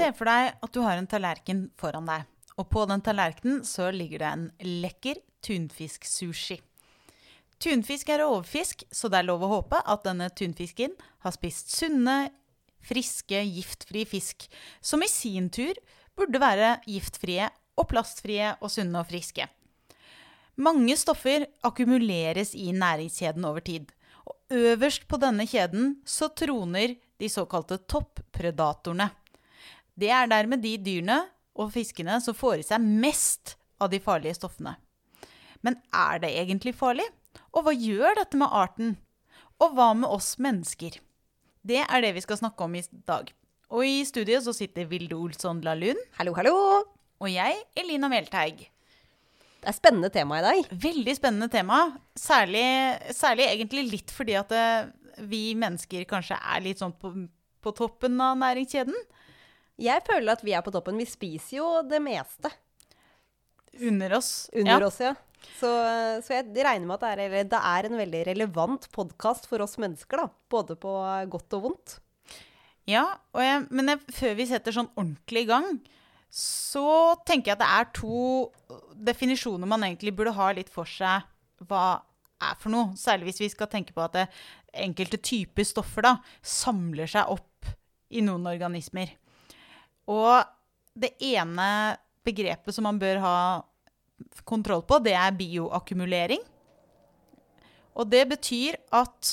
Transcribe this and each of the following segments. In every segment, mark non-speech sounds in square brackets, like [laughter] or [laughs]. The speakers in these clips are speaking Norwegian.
Se for deg at du har en tallerken foran deg. Og på den tallerkenen så ligger det en lekker tunfisk-sushi. Tunfisk er overfisk, så det er lov å håpe at denne tunfisken har spist sunne, friske, giftfrie fisk, som i sin tur burde være giftfrie og plastfrie og sunne og friske. Mange stoffer akkumuleres i næringskjeden over tid. Og øverst på denne kjeden så troner de såkalte toppredatorene. Det er dermed de dyrene og fiskene som får i seg mest av de farlige stoffene. Men er det egentlig farlig? Og hva gjør dette med arten? Og hva med oss mennesker? Det er det vi skal snakke om i dag. Og i studiet så sitter Vilde Olsson Lahlund. Hallo, hallo! Og jeg, Elina Melteig. Det er spennende tema i dag. Veldig spennende tema. Særlig, særlig egentlig litt fordi at det, eh, vi mennesker kanskje er litt sånn på, på toppen av næringskjeden. Jeg føler at vi er på toppen. Vi spiser jo det meste. Under oss. Under ja. oss, ja. Så, så, jeg regner med at det er, det er en veldig relevant podkast for oss mennesker, da. Både på godt og vondt. Ja, jeg, men jeg, før vi setter sånn ordentlig i gang, så tenker jeg at det er to definisjoner man egentlig burde ha litt for seg hva er for noe. Særlig hvis vi skal tenke på at det, enkelte typer stoffer da, samler seg opp i noen organismer. Og det ene begrepet som man bør ha kontroll på, det er bioakkumulering. Og det betyr at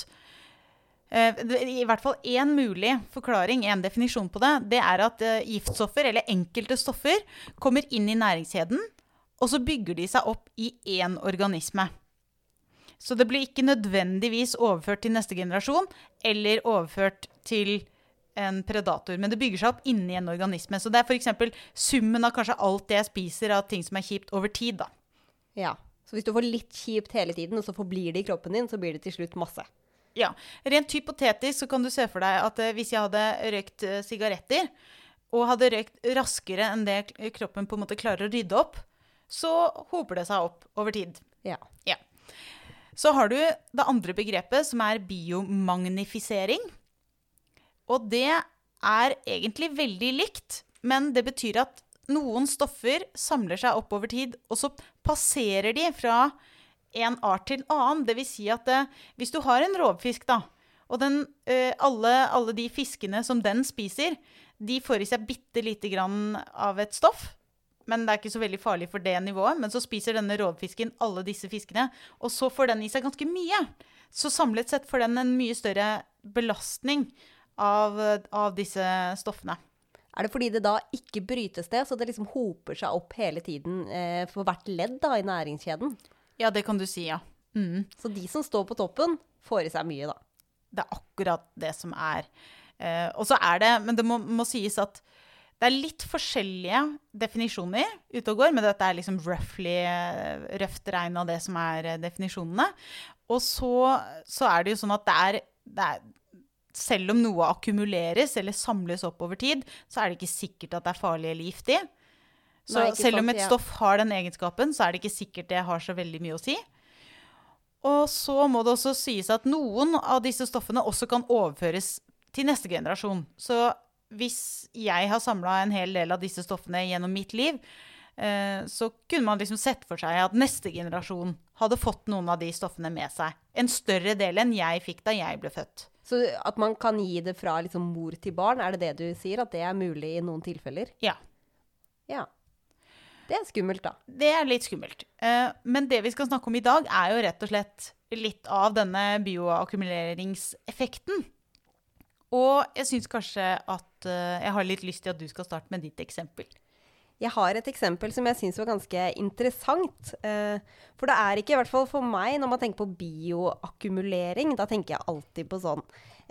eh, i hvert fall én mulig forklaring, en definisjon på det, det er at eh, giftstoffer, eller enkelte stoffer, kommer inn i næringskjeden, og så bygger de seg opp i én organisme. Så det blir ikke nødvendigvis overført til neste generasjon eller overført til en predator, men det bygger seg opp inni en organisme. Så det er f.eks. summen av kanskje alt det jeg spiser av ting som er kjipt, over tid, da. Ja. Så hvis du får litt kjipt hele tiden, og så forblir det i kroppen din, så blir det til slutt masse. Ja. Rent hypotetisk så kan du se for deg at eh, hvis jeg hadde røykt eh, sigaretter, og hadde røykt raskere enn det kroppen på en måte klarer å rydde opp, så hoper det seg opp over tid. Ja. ja. Så har du det andre begrepet, som er biomagnifisering. Og det er egentlig veldig likt, men det betyr at noen stoffer samler seg opp over tid, og så passerer de fra en art til annen. Det vil si at det, hvis du har en rovfisk, da, og den, eh, alle, alle, de fiskene som den spiser, de får i seg bitte lite grann av et stoff. Men det er ikke så veldig farlig for det nivået. Men så spiser denne rovfisken alle disse fiskene, og så får den i seg ganske mye. Så samlet sett får den en mye større belastning av, av disse stoffene. Er det fordi det da ikke brytes det, så det liksom hoper seg opp hele tiden eh, for hvert ledd da, i næringskjeden? Ja, det kan du si, ja. Mm. Så de som står på toppen, får i seg mye, da? Det er akkurat det som er. Eh, og så er det Men det må, må, sies at det er litt forskjellige definisjoner ute og går, men dette er liksom roughly eh, røft regna det som er eh, definisjonene. Og så, så, er det jo sånn at det er, det er selv om noe akkumuleres eller samles opp over tid, så er det ikke sikkert at det er farlig eller giftig. Så Nei, selv om et stoff har den egenskapen, så er det ikke sikkert det har så veldig mye å si. Og så må det også sies at noen av disse stoffene også kan overføres til neste generasjon. Så hvis jeg har samla en hel del av disse stoffene gjennom mitt liv, så kunne man liksom sett for seg at neste generasjon hadde fått noen av de stoffene med seg. En større del enn jeg fikk da jeg ble født. Så at man kan gi det fra liksom mor til barn, er det det du sier? At det er mulig i noen tilfeller? Ja. Ja. Det er skummelt, da. Det er litt skummelt. Eh, men det vi skal snakke om i dag, er jo rett og slett litt av denne bioakkumuleringseffekten. Og jeg syns kanskje at eh, jeg har litt lyst til at du skal starte med ditt eksempel. Jeg har et eksempel som jeg syns var ganske interessant. Eh, for det er ikke, i hvert fall for meg, når man tenker på bioakkumulering, da tenker jeg alltid på sånn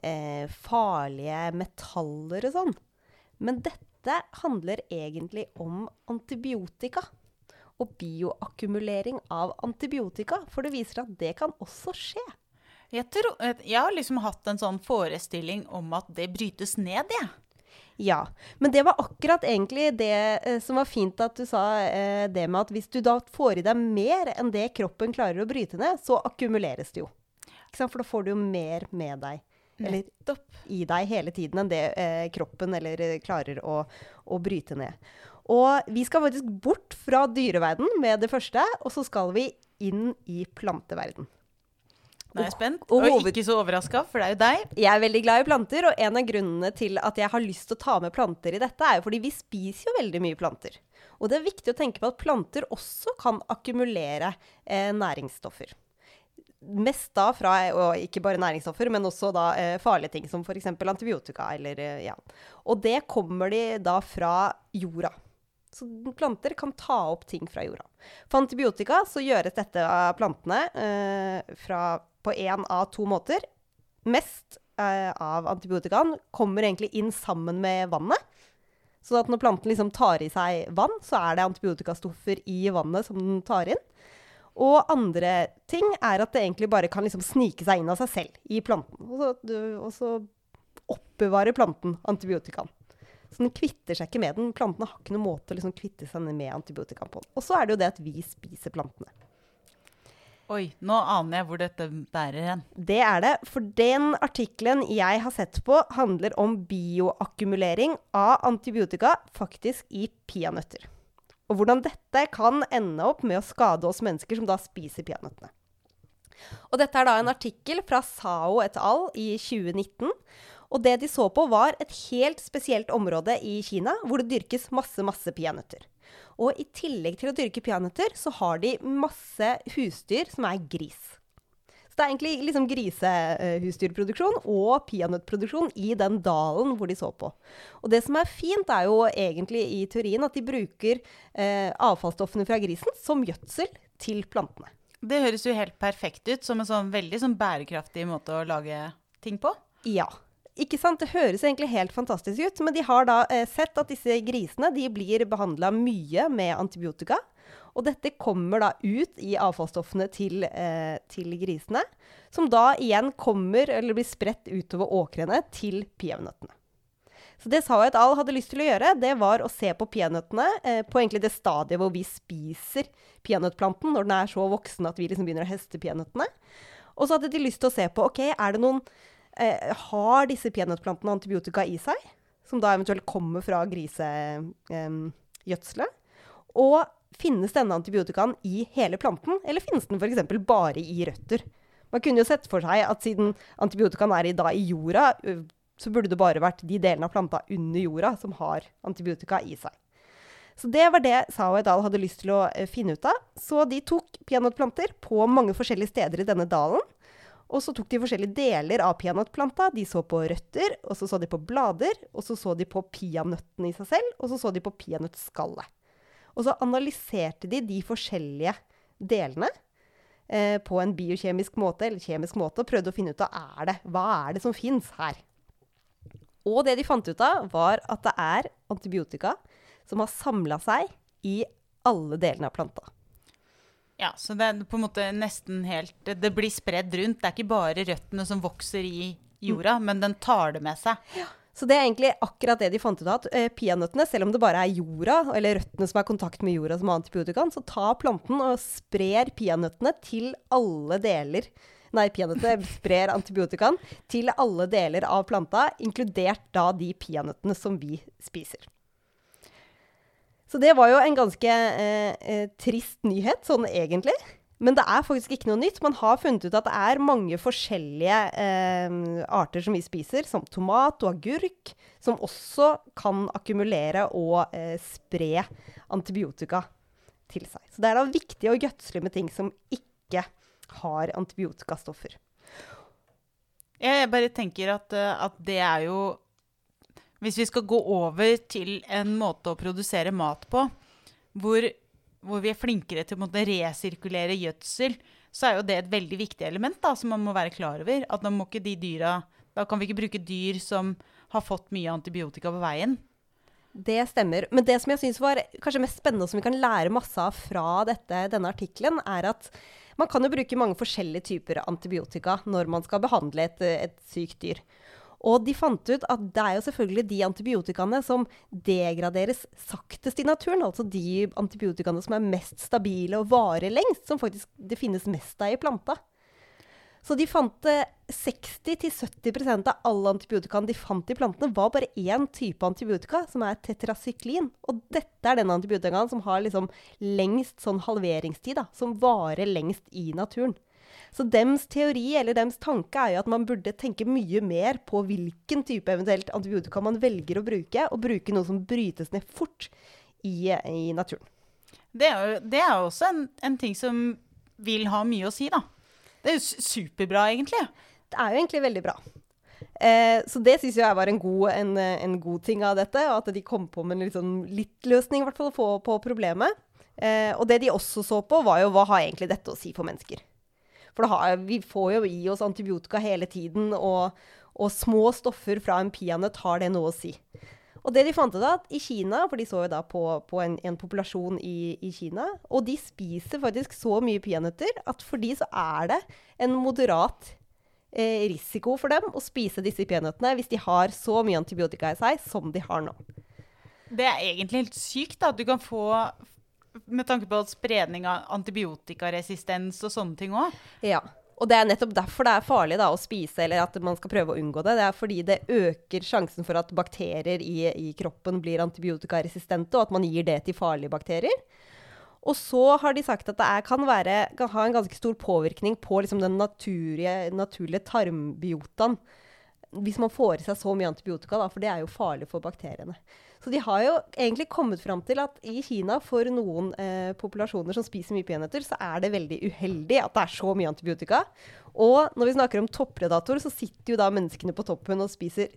eh, farlige metaller og sånn. Men dette handler egentlig om antibiotika. Og bioakkumulering av antibiotika. For det viser at det kan også skje. Jeg, tror, jeg har liksom hatt en sånn forestilling om at det brytes ned, jeg. Ja. Ja. Men det var akkurat egentlig det eh, som var fint at du sa eh, det med at hvis du da får i deg mer enn det kroppen klarer å bryte ned, så akkumuleres det jo. For da får du jo mer med deg eller Nettopp. i deg hele tiden enn det eh, kroppen eller eh, klarer å, å bryte ned. Og vi skal faktisk bort fra dyreverden med det første, og så skal vi inn i planteverden. Nå er jeg spent. og Og, ikke så overraska, for det er jo deg. Jeg er veldig glad i planter, og en av grunnene til at jeg har lyst til å ta med planter i dette, er jo fordi vi spiser jo veldig mye planter. Og det er viktig å tenke på at planter også kan akkumulere eh, næringsstoffer. Mest da fra, og ikke bare næringsstoffer, men også da eh, farlige ting, som f.eks. antibiotika. Eller, eh, ja. Og det kommer de da fra jorda. Så planter kan ta opp ting fra jorda. For antibiotika så gjøres dette av plantene eh, fra, på én av to måter. Mest eh, av antibiotikaen kommer egentlig inn sammen med vannet. Så når planten liksom tar i seg vann, så er det antibiotikastoffer i vannet som den tar inn. Og andre ting er at det egentlig bare kan liksom snike seg inn av seg selv i planten. Og så, og så oppbevarer planten antibiotikaen. Så den kvitter seg ikke med den. Plantene har ikke noen måte å liksom kvitte seg med antibiotikaen på. Og så er det jo det at vi spiser plantene. Oi, nå aner jeg hvor dette bærer hen. Det er det, for den artikkelen jeg har sett på, handler om bioakkumulering av antibiotika faktisk i peanøtter. Og hvordan dette kan ende opp med å skade oss mennesker som da spiser peanøttene. Og dette er da en artikkel fra Sao et al. i 2019. Og det de så på, var et helt spesielt område i Kina hvor det dyrkes masse, masse peanøtter. Og i tillegg til å dyrke peanøtter, så har de masse husdyr som er gris. Så det er egentlig liksom grisehusdyrproduksjon og peanøttproduksjon i den dalen hvor de så på. Og det som er fint, er jo egentlig i teorien at de bruker eh, avfallsstoffene fra grisen som gjødsel til plantene. Det høres jo helt perfekt ut, som en sånn veldig sånn bærekraftig måte å lage ting på. Ja. Ikke sant? Det høres egentlig helt fantastisk ut, men de har da eh, sett at disse grisene blir behandla mye med antibiotika. Og dette kommer da ut i avfallsstoffene til, eh, til grisene, som da igjen kommer, eller blir spredt utover åkrene til peanøttene. Så det et al. hadde lyst til å gjøre, det var å se på peanøttene eh, på egentlig det stadiet hvor vi spiser peanøttplanten, når den er så voksen at vi liksom begynner å heste peanøttene. Og så hadde de lyst til å se på ok, er det noen eh, Har disse peanøttplantene antibiotika i seg? Som da eventuelt kommer fra grisegjødselet. og finnes denne antibiotikaen i hele planten, eller finnes den f.eks. bare i røtter? Man kunne jo sett for seg at siden antibiotikaen er i, da i jorda, så burde det bare vært de delene av planta under jorda som har antibiotika i seg. Så det var det Sao et al. hadde lyst til å eh, finne ut av. Så de tok peanøttplanter på mange forskjellige steder i denne dalen. Og så tok de forskjellige deler av peanøttplanta. De så på røtter, og så så de på blader, og så så de på peanøttene i seg selv, og så så de på peanøttskallet. Og så analyserte de de forskjellige delene eh, på en biokjemisk måte, eller kjemisk måte, og prøvde å finne ut av er det, hva er det som fins her. Og det de fant ut av, var at det er antibiotika som har samla seg i alle delene av planta. Ja, så det er på en måte nesten helt Det blir spredd rundt. Det er ikke bare røttene som vokser i jorda, men den tar det med seg. Så det er egentlig akkurat det de fant ut av. At eh, peanøttene, selv om det bare er jorda, eller røttene som er i kontakt med jorda som har antibiotikaen, så tar planten og sprer peanøttene til alle deler Nei, peanøttene [laughs] sprer antibiotikaen til alle deler av planta, inkludert da de peanøttene som vi spiser. Så det var jo en ganske eh, eh, trist nyhet, sånn egentlig. Men det er faktisk ikke noe nytt. Man har funnet ut at det er mange forskjellige eh, arter som vi spiser, som tomat og agurk, som også kan akkumulere og eh, spre antibiotika til seg. Så det er da viktig å gjødsle med ting som ikke har antibiotikastoffer. Jeg bare tenker at, eh, at det er jo Hvis vi skal gå over til en måte å produsere mat på hvor, hvor vi er flinkere til å resirkulere gjødsel, så er jo det et veldig viktig element da, som man må være klar over. At da, dyra, da kan vi ikke bruke dyr som har fått mye antibiotika på veien. Det stemmer. Men det som jeg syns var kanskje mest spennende, og som vi kan lære masse av fra dette, denne artikkelen, er at man kan jo bruke mange forskjellige typer antibiotika når man skal behandle et, et sykt dyr. Og de fant ut at det er jo selvfølgelig de antibiotikaene som degraderes saktest i naturen. Altså de antibiotikaene som er mest stabile og varer lengst, som faktisk det finnes mest av i planta. Så de fant eh, 60-70% av alle antibiotikaene de fant i plantene, var bare én type antibiotika, som er tetrasyklin. Og dette er den antibiotikaen som har liksom lengst sånn halveringstid, da, som varer lengst i naturen. Så dems teori eller dems tanke er jo at man burde tenke mye mer på hvilken type eventuelt antibiotika man velger å bruke, og bruke noe som brytes ned fort i, i naturen. Det er jo det er også en, en ting som vil ha mye å si, da. Det er jo superbra, egentlig. Det er jo egentlig veldig bra. Eh, så det syns jeg var en god, en, en god ting av dette. Og at de kom på med en litt, sånn, litt løsning hvert fall, på, på problemet. Eh, og det de også så på, var jo hva har egentlig dette å si for mennesker. For har, vi får jo i oss antibiotika hele tiden, og, og små stoffer fra en peanøtt har det noe å si. Og det de fant ut at i Kina, for de så jo da på, på en, en populasjon i, i Kina, og de spiser faktisk så mye peanøtter at for de så er det en moderat eh, risiko for dem å spise disse peanøttene hvis de har så mye antibiotika i seg som de har nå. Det er egentlig helt sykt da, at du kan få med tanke på spredning av antibiotikaresistens og sånne ting òg. Ja. Og det er nettopp derfor det er farlig da, å spise, eller at man skal prøve å unngå det. Det er fordi det øker sjansen for at bakterier i, i kroppen blir antibiotikaresistente, og at man gir det til farlige bakterier. Og så har de sagt at det er, kan, være, kan ha en ganske stor påvirkning på liksom, den naturlige, naturlige tarmbiotaen. Hvis man får i seg så mye antibiotika, da, for det er jo farlig for bakteriene. Så de har jo egentlig kommet fram til at i Kina, for noen eh, populasjoner som spiser mye peanøtter, så er det veldig uheldig at det er så mye antibiotika. Og når vi snakker om toppredatorer, så sitter jo da menneskene på toppen og spiser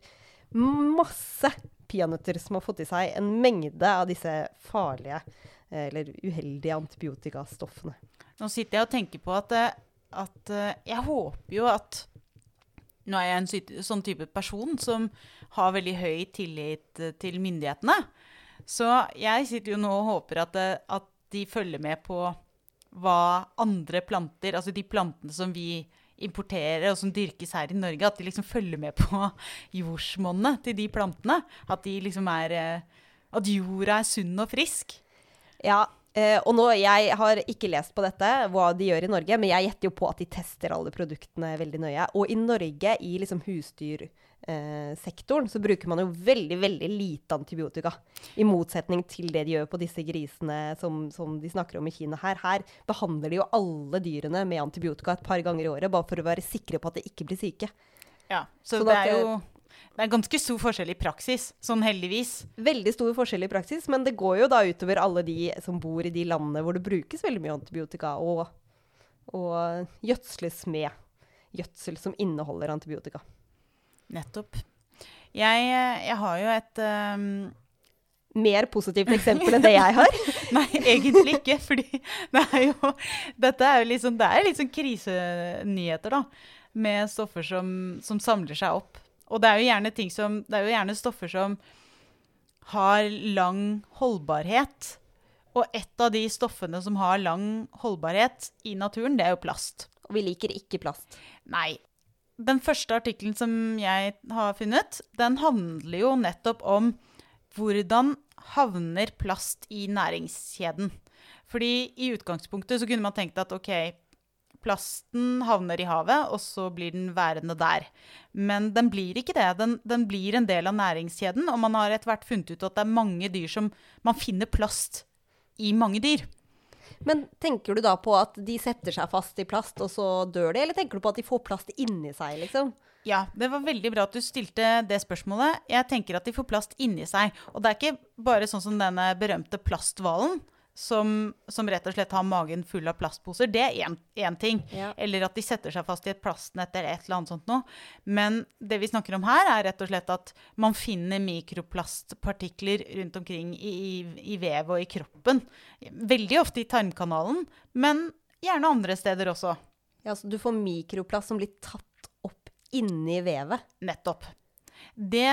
masse peanøtter som har fått i seg en mengde av disse farlige eh, eller uheldige antibiotikastoffene. Nå sitter jeg og tenker på at, eh, at eh, jeg håper jo at Nå er jeg en sånn type person som har veldig høy tillit eh, til myndighetene. Så jeg sitter jo nå og håper at, eh, at de følger med på hva andre planter, altså de plantene som vi importerer og som dyrkes her i Norge, at de liksom følger med på [laughs] jordsmonnet til de plantene. At de liksom er eh, At jorda er sunn og frisk. Ja, og nå, jeg har ikke lest på dette, hva de gjør i Norge, men jeg gjetter jo på at de tester alle produktene veldig nøye. Og i Norge, i liksom husdyrsektoren, så bruker man jo veldig, veldig lite antibiotika. I motsetning til det de gjør på disse grisene som, som de snakker om i Kina her. Her behandler de jo alle dyrene med antibiotika et par ganger i året, bare for å være sikre på at de ikke blir syke. Ja, så, sånn det er jo det er ganske stor forskjell i praksis, sånn heldigvis. Veldig stor forskjell i praksis, men det går jo da utover alle de som bor i de landene hvor det brukes veldig mye antibiotika, og, og gjødsles med gjødsel som inneholder antibiotika. Nettopp. Jeg, eh, jeg har jo et um... Mer positivt eksempel enn det jeg har. [laughs] Nei, egentlig ikke. Fordi det er jo Dette er jo litt sånn, det litt sånn krisenyheter, da. Med stoffer som, som samler seg opp. Og det er jo gjerne ting som Det er jo gjerne stoffer som har lang holdbarhet. Og et av de stoffene som har lang holdbarhet i naturen, det er jo plast. Og vi liker ikke plast. Nei. Den første artikkelen som jeg har funnet, den handler jo nettopp om hvordan havner plast i næringskjeden. Fordi i utgangspunktet så kunne man tenkt at ok, plasten havner i havet, og så blir den værende der. Men den blir ikke det. Den, den blir en del av næringskjeden, og man har etter hvert funnet ut at det er mange dyr som Man finner plast i mange dyr. Men tenker du da på at de setter seg fast i plast, og så dør de? Eller tenker du på at de får plast inni seg, liksom? Ja, det var veldig bra at du stilte det spørsmålet. Jeg tenker at de får plast inni seg. Og det er ikke bare sånn som denne berømte plasthvalen, som, som rett og slett har magen full av plastposer. Det er én ting. Ja. Eller at de setter seg fast i et plastnett eller et eller annet sånt noe. Men det vi snakker om her, er rett og slett at man finner mikroplastpartikler rundt omkring i, i, i vevet og i kroppen. Veldig ofte i tarmkanalen, men gjerne andre steder også. Ja, så du får mikroplast som blir tatt opp inni vevet. Nettopp. Det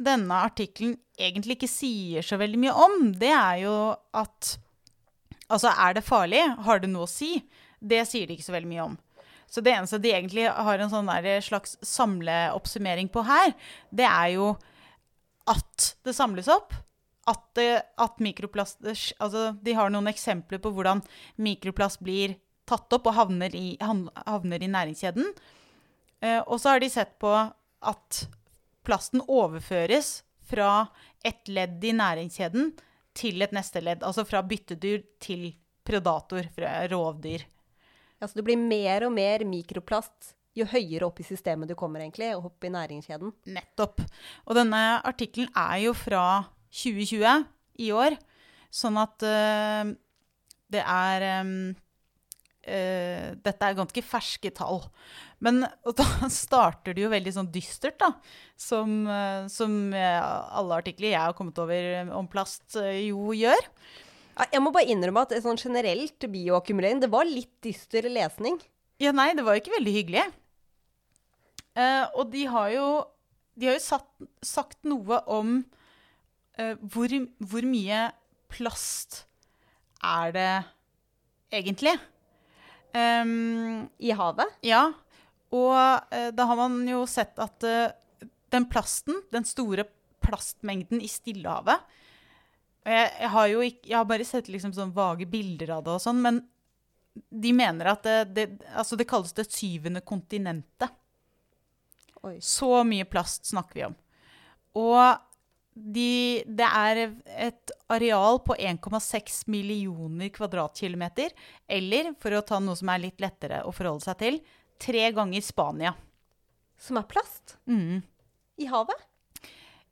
denne artikkelen egentlig ikke sier så veldig mye om, det er jo at Altså, er det farlig? Har det noe å si? Det sier de ikke så veldig mye om. Så det eneste de egentlig har en sånn slags samleoppsummering på her, det er jo at det samles opp. At, det, at mikroplast Altså, de har noen eksempler på hvordan mikroplast blir tatt opp og havner i, havner i næringskjeden. Eh, og så har de sett på at plasten overføres fra et ledd i næringskjeden til et neste ledd. Altså fra byttedyr til predator, fra rovdyr. Altså det blir mer og mer mikroplast jo høyere opp i systemet du kommer, egentlig, og opp i næringskjeden. Nettopp. Og denne artikkelen er jo fra 2020 i år, sånn at uh, det er um, uh, Dette er ganske ferske tall. Men da [laughs] starter det jo veldig sånn dystert, da. Som, eh, som eh, alle artikler jeg har kommet over om plast, eh, jo gjør. Jeg må bare innrømme at sånn generelt bioakkumulering, det var litt dyster lesning. Ja, nei, det var jo ikke veldig hyggelig. Uh, og de har jo, de har jo satt, sagt noe om uh, hvor, hvor mye plast er det egentlig. Um, I havet. ja, og eh, da har man jo sett at eh, den plasten, den store plastmengden i Stillehavet jeg, jeg har jo ikke, jeg har bare sett liksom sånn vage bilder av det og sånn, men de mener at det, det, altså det kalles det syvende kontinentet. Oi. Så mye plast snakker vi om. Og de, det er et areal på 1,6 millioner kvadratkilometer. Eller, for å ta noe som er litt lettere å forholde seg til, tre ganger Spania. Som er plast. Mm. I havet.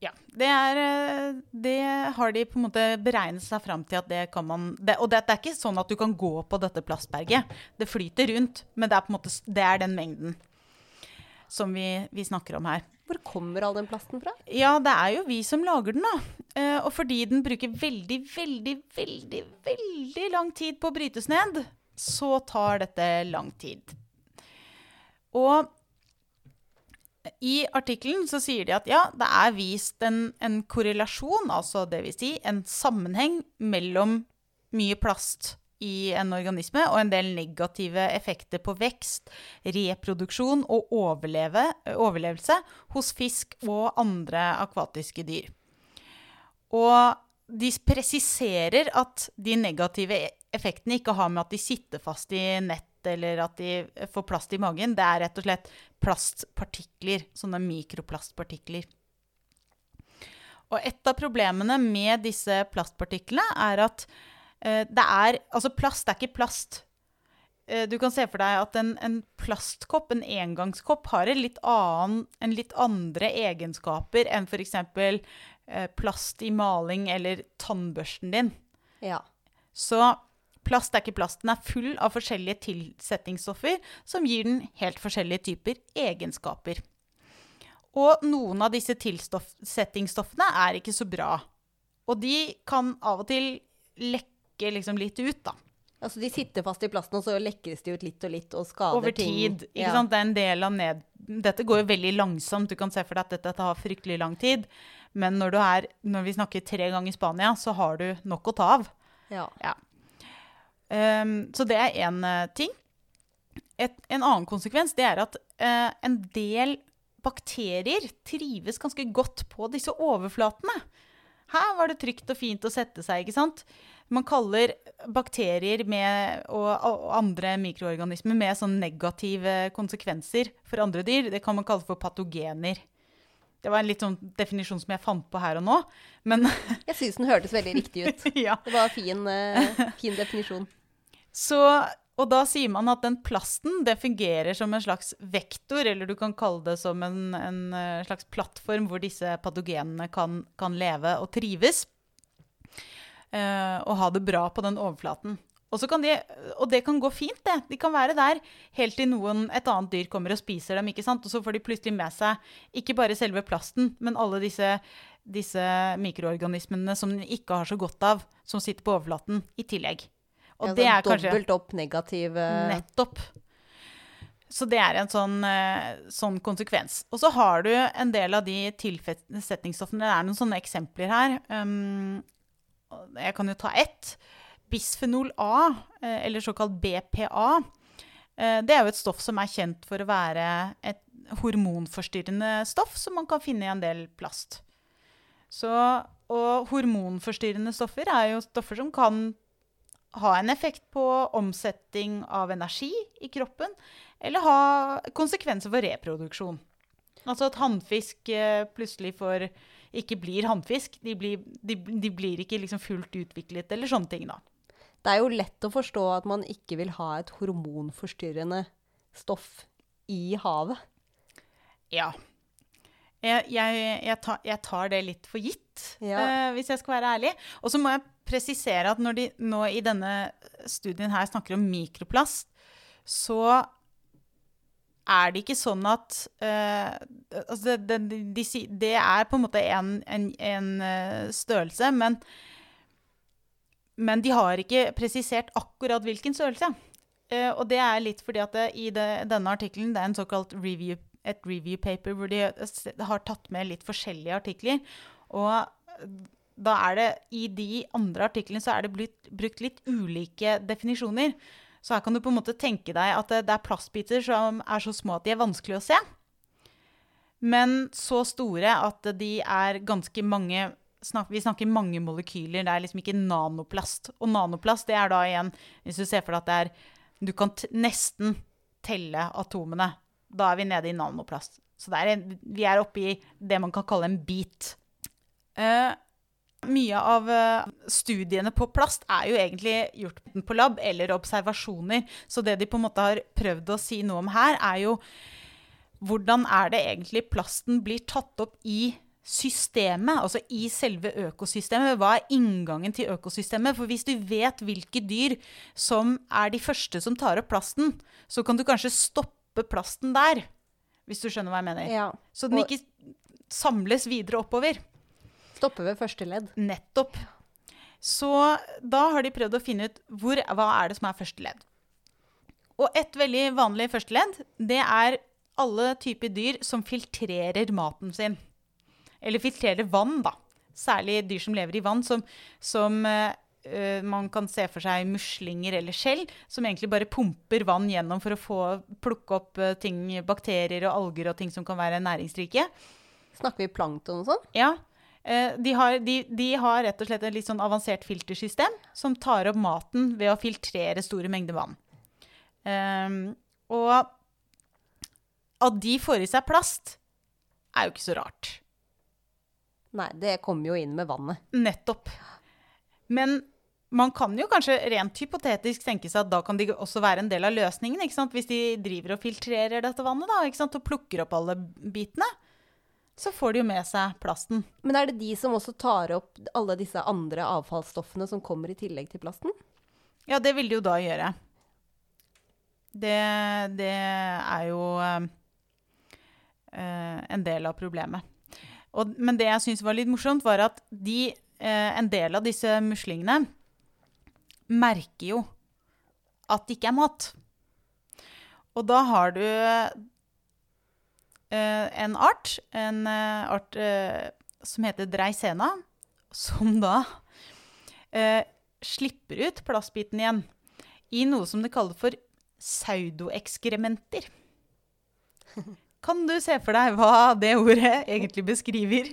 Ja. Det, er, eh, det har de på en måte beregnet seg fram til at det kan man det, Og det, det er ikke sånn at du kan gå på dette plastberget. Det flyter rundt, men det er måte det er den mengden som vi, vi snakker om her. Hvor kommer all den plasten fra? Ja, det er jo vi som lager den, da. Eh, og fordi den bruker veldig, veldig, veldig, veldig lang tid på å brytes ned, så tar dette lang tid. Og i artikkelen så sier de at ja, det er vist en, en korrelasjon, altså vil si en sammenheng mellom mye plast i en organisme og en del negative effekter på vekst, reproduksjon og overleve, overlevelse hos fisk og andre akvatiske dyr. Og de presiserer at de negative effektene ikke har med at de sitter fast i nett eller at de får plast i magen. Det er rett og slett plastpartikler, sånne mikroplastpartikler. Og et av problemene med disse plastpartiklene er at eh, det er Altså, plast er ikke plast. Eh, du kan se for deg at en, en plastkopp, en engangskopp, har en litt, annen, en litt andre egenskaper enn f.eks. Eh, plast i maling eller tannbørsten din. Ja. Så plast er ikke plast. Den er full av forskjellige tilsetningsstoffer som gir den helt forskjellige typer egenskaper. Og noen av disse tilsetningsstoffene er ikke så bra. Og de kan av og til lekke liksom litt ut, da. Altså de sitter fast i plasten, og så lekkes de ut litt og litt og skader ting. Over ting. tid. Ikke Ja. sant? Det er en del av ned... Dette går jo veldig langsomt. Du kan se for deg at dette tar fryktelig lang tid. Men når, du er, når vi snakker tre ganger Spania, så har du nok å ta av. Ja. Ja. Ehm, så det er én ting. Et, en annen konsekvens det er at uh, en del bakterier trives ganske godt på disse overflatene. Her var det trygt og fint å sette seg, ikke sant? Man kaller bakterier med, og, og andre mikroorganismer med sånn negative konsekvenser for andre dyr. Det kan man kalle for patogener. Det var en litt sånn definisjon som jeg fant på her og nå. Men Jeg syns den hørtes veldig riktig ut. [laughs] ja. Det var fin, eh, fin definisjon. Så, og da sier man at den plasten det fungerer som en slags vektor, eller du kan kalle det som en, en eh, slags plattform hvor disse patogenene kan, kan leve og trives. Uh, og ha det bra på den overflaten. Og, de, og det kan gå fint, det. De kan være der helt til noen, et annet dyr kommer og spiser dem. ikke sant? Og så får de plutselig med seg ikke bare selve plasten, men alle disse, disse mikroorganismene som de ikke har så godt av, som sitter på overflaten, i tillegg. Og Ja, det sånn er kanskje Dobbelt opp negativ Nettopp. Så det er en sånn, eh, sånn konsekvens. Og så har du en del av de tilsetningsstoffene. Det er noen sånne eksempler her. Um, jeg kan jo ta ett. Bisfenol A, eh, eller såkalt BPA. eh, Det er jo et stoff som er kjent for å være et hormonforstyrrende stoff som man kan finne i en del plast. Så, og hormonforstyrrende stoffer er jo stoffer som kan ha en effekt på omsetting av energi i kroppen, eller ha konsekvenser for reproduksjon. Altså at hannfisk eh, plutselig får ikke blir hannfisk. De blir, de, de blir ikke liksom fullt utviklet, eller sånne ting, da. Det er jo lett å forstå at man ikke vil ha et hormonforstyrrende stoff i havet. Ja. Jeg, jeg, jeg, tar, jeg tar, det litt for gitt, Ja. uh, hvis jeg skal være ærlig. Og så må jeg presisere at når de nå i denne studien her snakker om mikroplast, så er det ikke sånn at uh, altså det, det, de, de, det er på en måte en, en, en eh, størrelse, men, men de har ikke presisert akkurat hvilken størrelse. Uh, og det er litt fordi at det, i denne artikkelen det er en såkalt review, et review paper hvor de har tatt med litt forskjellige artikler. Og da er det i de andre artiklene så er det blitt brukt litt ulike definisjoner. Så her kan du på en måte tenke deg at det, det er plastbiter som er så små at de er vanskelig å se. Men så store at de er ganske mange Vi snakker mange molekyler. Det er liksom ikke nanoplast. Og nanoplast det er da igjen Hvis du ser for deg at det er Du kan nesten telle atomene. Da er vi nede i nanoplast. Så er vi er oppe i det man kan kalle en bit. Eh, mye av eh, studiene på plast er jo egentlig gjort på lab eller observasjoner. Så det de på en måte har prøvd å si noe om her, er jo hvordan er det egentlig plasten blir tatt opp i systemet, altså i selve økosystemet? Hva er inngangen til økosystemet? For hvis du vet hvilke dyr som er de første som tar opp plasten, så kan du kanskje stoppe plasten der. Hvis du skjønner hva jeg mener. Ja. Så den ikke samles videre oppover. Stoppe ved første ledd. Nettopp. Så da har de prøvd å finne ut hvor, hva er det som er første ledd. Og et veldig vanlig første ledd, det er alle typer dyr som filtrerer maten sin. Eller filtrerer vann, da. Særlig dyr som lever i vann, som, som eh, man kan se for seg muslinger eller skjell, som egentlig bare pumper vann gjennom for å få plukke opp eh, ting, bakterier og alger og ting som kan være næringsrike. Snakker vi plankton og sånn? Ja. Eh, De har, de, de har rett og slett et litt sånn avansert filtersystem som tar opp maten ved å filtrere store mengder vann. Um, og at de får i seg plast, er jo ikke så rart. Nei, det kommer jo inn med vannet. Nettopp. Men man kan jo kanskje rent hypotetisk tenke seg at da kan de også være en del av løsningen. Hvis de driver og filtrerer dette vannet da, og plukker opp alle bitene, så får de jo med seg plasten. Men er det de som også tar opp alle disse andre avfallsstoffene som kommer i tillegg til plasten? Ja, det vil de jo da gjøre. Det, det er jo eh, eh, en del av problemet. Og, men det jeg syns var litt morsomt, var at de, eh, en del av disse muslingene merker jo at det ikke er mat. Og da har du en art, en eh, art eh, som heter dreisena, som da eh, slipper ut plastbiten igjen i noe som de kaller for pseudoekskrementer. Kan du se for deg hva det ordet egentlig beskriver?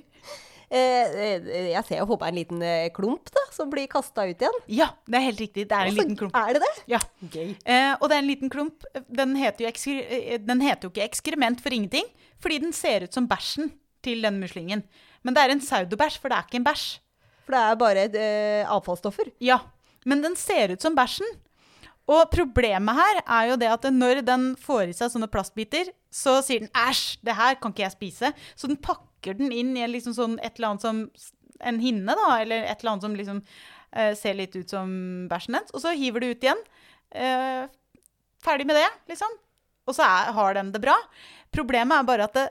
Eh, eh, jeg ser jo håper er en liten eh, klump da, som blir kasta ut igjen. Ja, det er helt riktig. Det er en Altså, liten klump. Er det det? Ja. Gøy. Eh, og det er en liten klump. Den heter, jo den heter jo ikke ekskrement for ingenting, fordi den ser ut som bæsjen til den muslingen. Men det er en pseudobæsj, for det er ikke en bæsj. For det er bare eh, avfallsstoffer. Ja, men den ser ut som bæsjen. Og problemet her er jo det at når den får i seg sånne plastbiter, så sier den æsj, det her kan ikke jeg spise. Så den pakker den inn i liksom sånn, et eller annet som en hinne, da, eller et eller annet som liksom uh, ser litt ut som bæsjen dens. Og så hiver du ut igjen. Uh, ferdig med det, liksom. Og så er, har den det bra. Problemet er bare at det,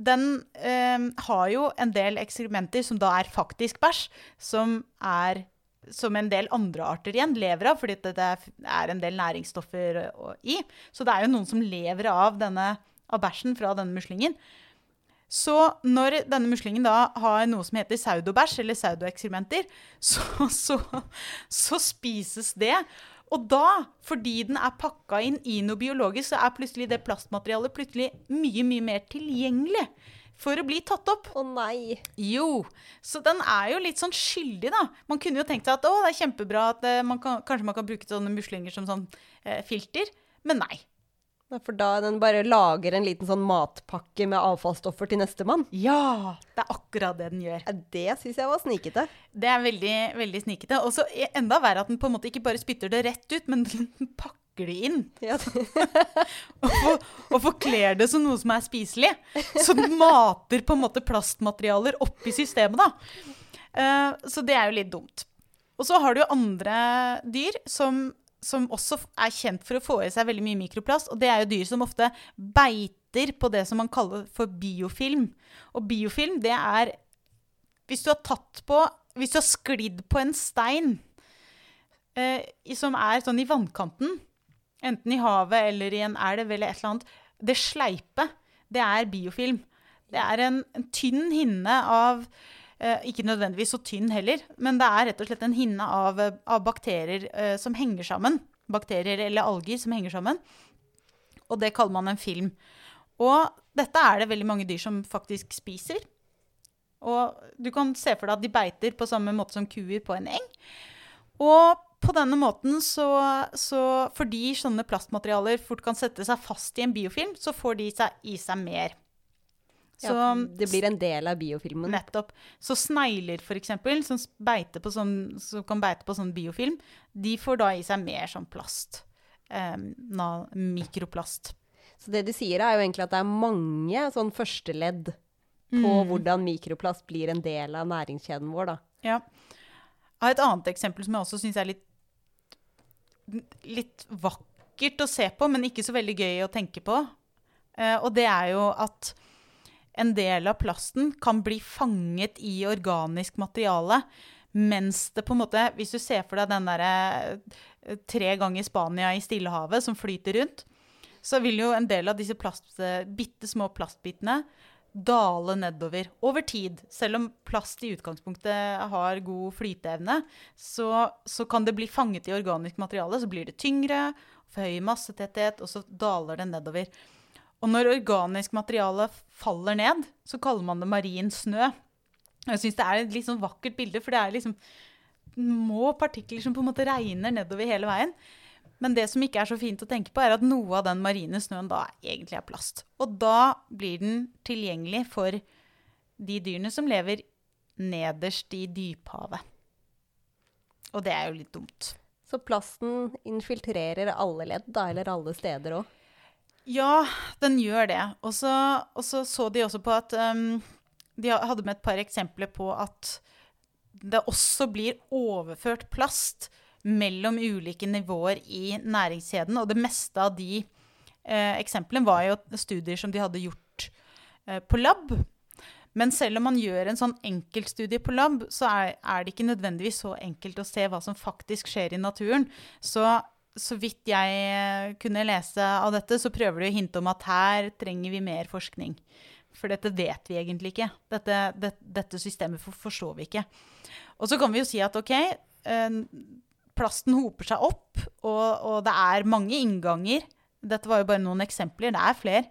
den uh, har jo en del ekskrementer som da er faktisk bæsj, som er som en del andre arter igjen lever av, fordi det er en del næringsstoffer i. Så det er jo noen som lever av denne av bæsjen fra denne muslingen. Så når denne muslingen da har noe som heter saudobæsj, eller saudoekskrementer, [laughs] så, så, så spises det. Og da, fordi den er pakka inn i noe biologisk, så er plutselig det plastmaterialet plutselig mye, mye mer tilgjengelig for å bli tatt opp. Å nei. Jo, så den er jo litt sånn skyldig, da. Man kunne jo tenkt seg at å, det er kjempebra at eh, man kan, kanskje man kan bruke sånne muslinger som sånn eh, filter. Men nei. For da den bare lager en liten sånn matpakke med avfallsstoffer til nestemann? Ja, det er akkurat det den gjør. Det syns jeg var snikete. Det er veldig, veldig snikete. Og så enda verre at den på en måte ikke bare spytter det rett ut, men [laughs] den pakker det inn. Ja, [laughs] Og, for, og forkler det som noe som er spiselig. Så den mater på en måte plastmaterialer oppi systemet, da. Uh, så det er jo litt dumt. Og så har du andre dyr som, som også er kjent for å få i seg veldig mye mikroplast. Og det er jo dyr som ofte beiter på det som man kaller for biofilm. Og biofilm, det er Hvis du har tatt på Hvis du har sklidd på en stein eh, som er sånn i vannkanten, enten i havet eller i en elv eller et eller annet, det sleipe, det er biofilm. Det er en, en tynn hinne av Ikke nødvendigvis så tynn heller, men det er rett og slett en hinne av, eh, av bakterier eh, som henger sammen. Bakterier eller alger som henger sammen. Og det kaller man en film. Og dette er det veldig mange dyr som faktisk spiser. Og du kan se for deg at de beiter på samme måte som kuer på en eng. Og på denne måten så, så Fordi sånne plastmaterialer fort kan sette seg fast i en biofilm, så får de seg, i seg mer. Så ja, det blir en del av biofilmen. Nettopp. Så snegler, eksempel, som, sånn, som kan beite på sånn biofilm, de får da i seg mer sånn plast. Um, na, mikroplast. Så det du sier, er jo egentlig at det er mange sånn førsteledd på Mm. hvordan mikroplast blir en del av næringskjeden vår, da. Ja. Jeg har et annet eksempel som jeg også syns er litt, litt vakkert å se på, men ikke så veldig gøy å tenke på. Uh, og det er jo at en del av plasten kan bli fanget i organisk materiale, mens det på en måte Hvis du ser for deg den derre eh, tre ganger Spania i Stillehavet som flyter rundt, så vil jo en del av disse plast, eh, bitte små plastbitene dale nedover over tid. Selv om plast i utgangspunktet har god flyteevne, så, så kan det bli fanget i organisk materiale. Så blir det tyngre, for høy massetetthet, og så daler det nedover. Og når organisk materiale faller ned, så kaller man det marin snø. Jeg syns det er et litt sånn vakkert bilde, for det er liksom må partikler som på en måte regner nedover hele veien. Men det som ikke er så fint å tenke på, er at noe av den marine snøen da egentlig er plast. Og da blir den tilgjengelig for de dyrene som lever nederst i dyphavet. Og det er jo litt dumt. Så plasten infiltrerer alle ledd, da, eller alle steder òg. Ja, den gjør det. Og så så de også på at um, De hadde med et par eksempler på at det også blir overført plast mellom ulike nivåer i næringskjeden. Og det meste av de eh, eksemplene var jo studier som de hadde gjort eh, på lab. Men selv om man gjør en sånn enkeltstudie på lab, så er, er det ikke nødvendigvis så enkelt å se hva som faktisk skjer i naturen. Så så vidt jeg eh, kunne lese av dette, så prøver du å hinte om at her trenger vi mer forskning. For dette vet vi egentlig ikke. Dette, det, dette systemet forstår vi ikke. Og så kan vi jo si at ok, eh, plasten hoper seg opp, og, og det er mange innganger. Dette var jo bare noen eksempler, det er flere.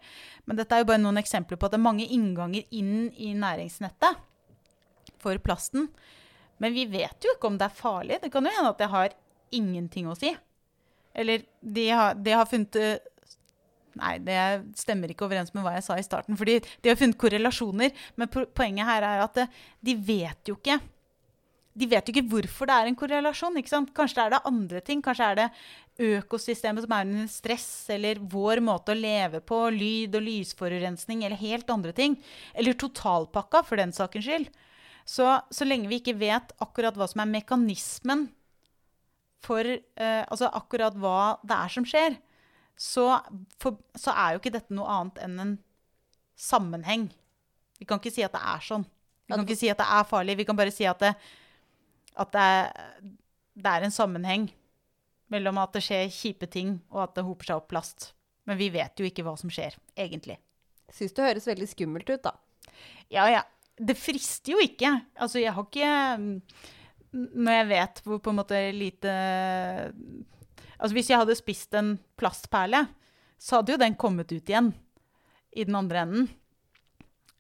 Men dette er jo bare noen eksempler på at det er mange innganger inn i næringsnettet for plasten. Men vi vet jo ikke om det er farlig. Det kan jo hende at det har ingenting å si. Eller de har, de har funnet eh, Nei, det stemmer ikke overens med hva jeg sa i starten. fordi de har funnet korrelasjoner. Men poenget her er at eh, de vet jo ikke de vet jo ikke hvorfor det er en korrelasjon. ikke sant? Kanskje er det andre ting. Kanskje er det økosystemet som er under stress, eller vår måte å leve på, lyd- og lysforurensning, eller helt andre ting. Eller totalpakka, for den sakens skyld. Så, så lenge vi ikke vet akkurat hva som er mekanismen for eh, Altså akkurat hva det er som skjer, så, for, så er jo ikke dette noe annet enn en sammenheng. Vi kan ikke si at det er sånn. Vi kan ikke si at det er farlig. Vi kan bare si at det, at det, er, det er en sammenheng mellom at det skjer kjipe ting, og at det hoper seg opp plast. Men vi vet jo ikke hva som skjer, egentlig. Syns det høres veldig skummelt ut, da. Ja, ja. Det frister jo ikke. Altså, jeg har ikke Når jeg vet hvor på en måte lite Altså, hvis jeg hadde spist en plastperle, så hadde jo den kommet ut igjen i den andre enden.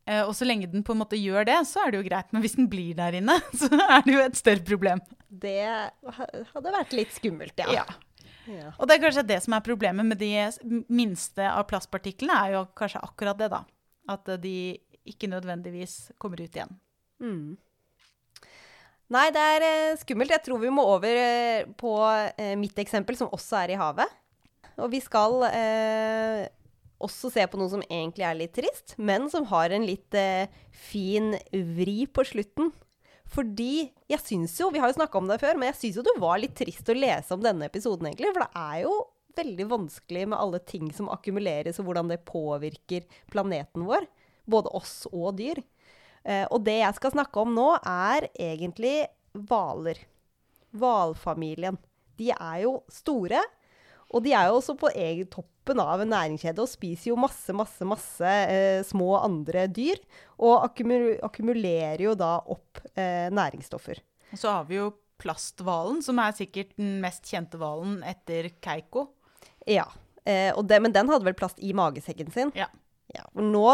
Eh, og så lenge den på en måte gjør det, så er det jo greit. Men hvis den blir der inne, [laughs] så er det jo et større problem. Det hadde vært litt skummelt, ja. Ja. Ja. Og det er kanskje det som er problemet med de minste av plastpartiklene, er jo kanskje akkurat det, da. At de ikke nødvendigvis kommer ut igjen. Mm. Nei, det er eh, skummelt. Jeg tror vi må over eh, på eh, mitt eksempel, som også er i havet. Og vi skal eh, også se på noe som egentlig er litt trist, men som har en litt eh, fin vri på slutten. Fordi jeg syns jo, vi har jo snakka om det før, men jeg syns jo det var litt trist å lese om denne episoden, egentlig. For det er jo veldig vanskelig med alle ting som akkumuleres, og hvordan det påvirker planeten vår. Både oss og dyr. Eh, og det jeg skal snakke om nå, er egentlig hvaler. Hvalfamilien. De er jo store, og de er jo også på egen toppen av en næringskjede og spiser jo masse, masse, masse eh, små andre dyr. Og akkumu- akkumulerer jo da opp eh, næringsstoffer. Og så har vi jo plasthvalen, som er sikkert den mest kjente hvalen etter Keiko. Ja. Eh, og det, men den hadde vel plast i magesekken sin? Ja. Ja, og nå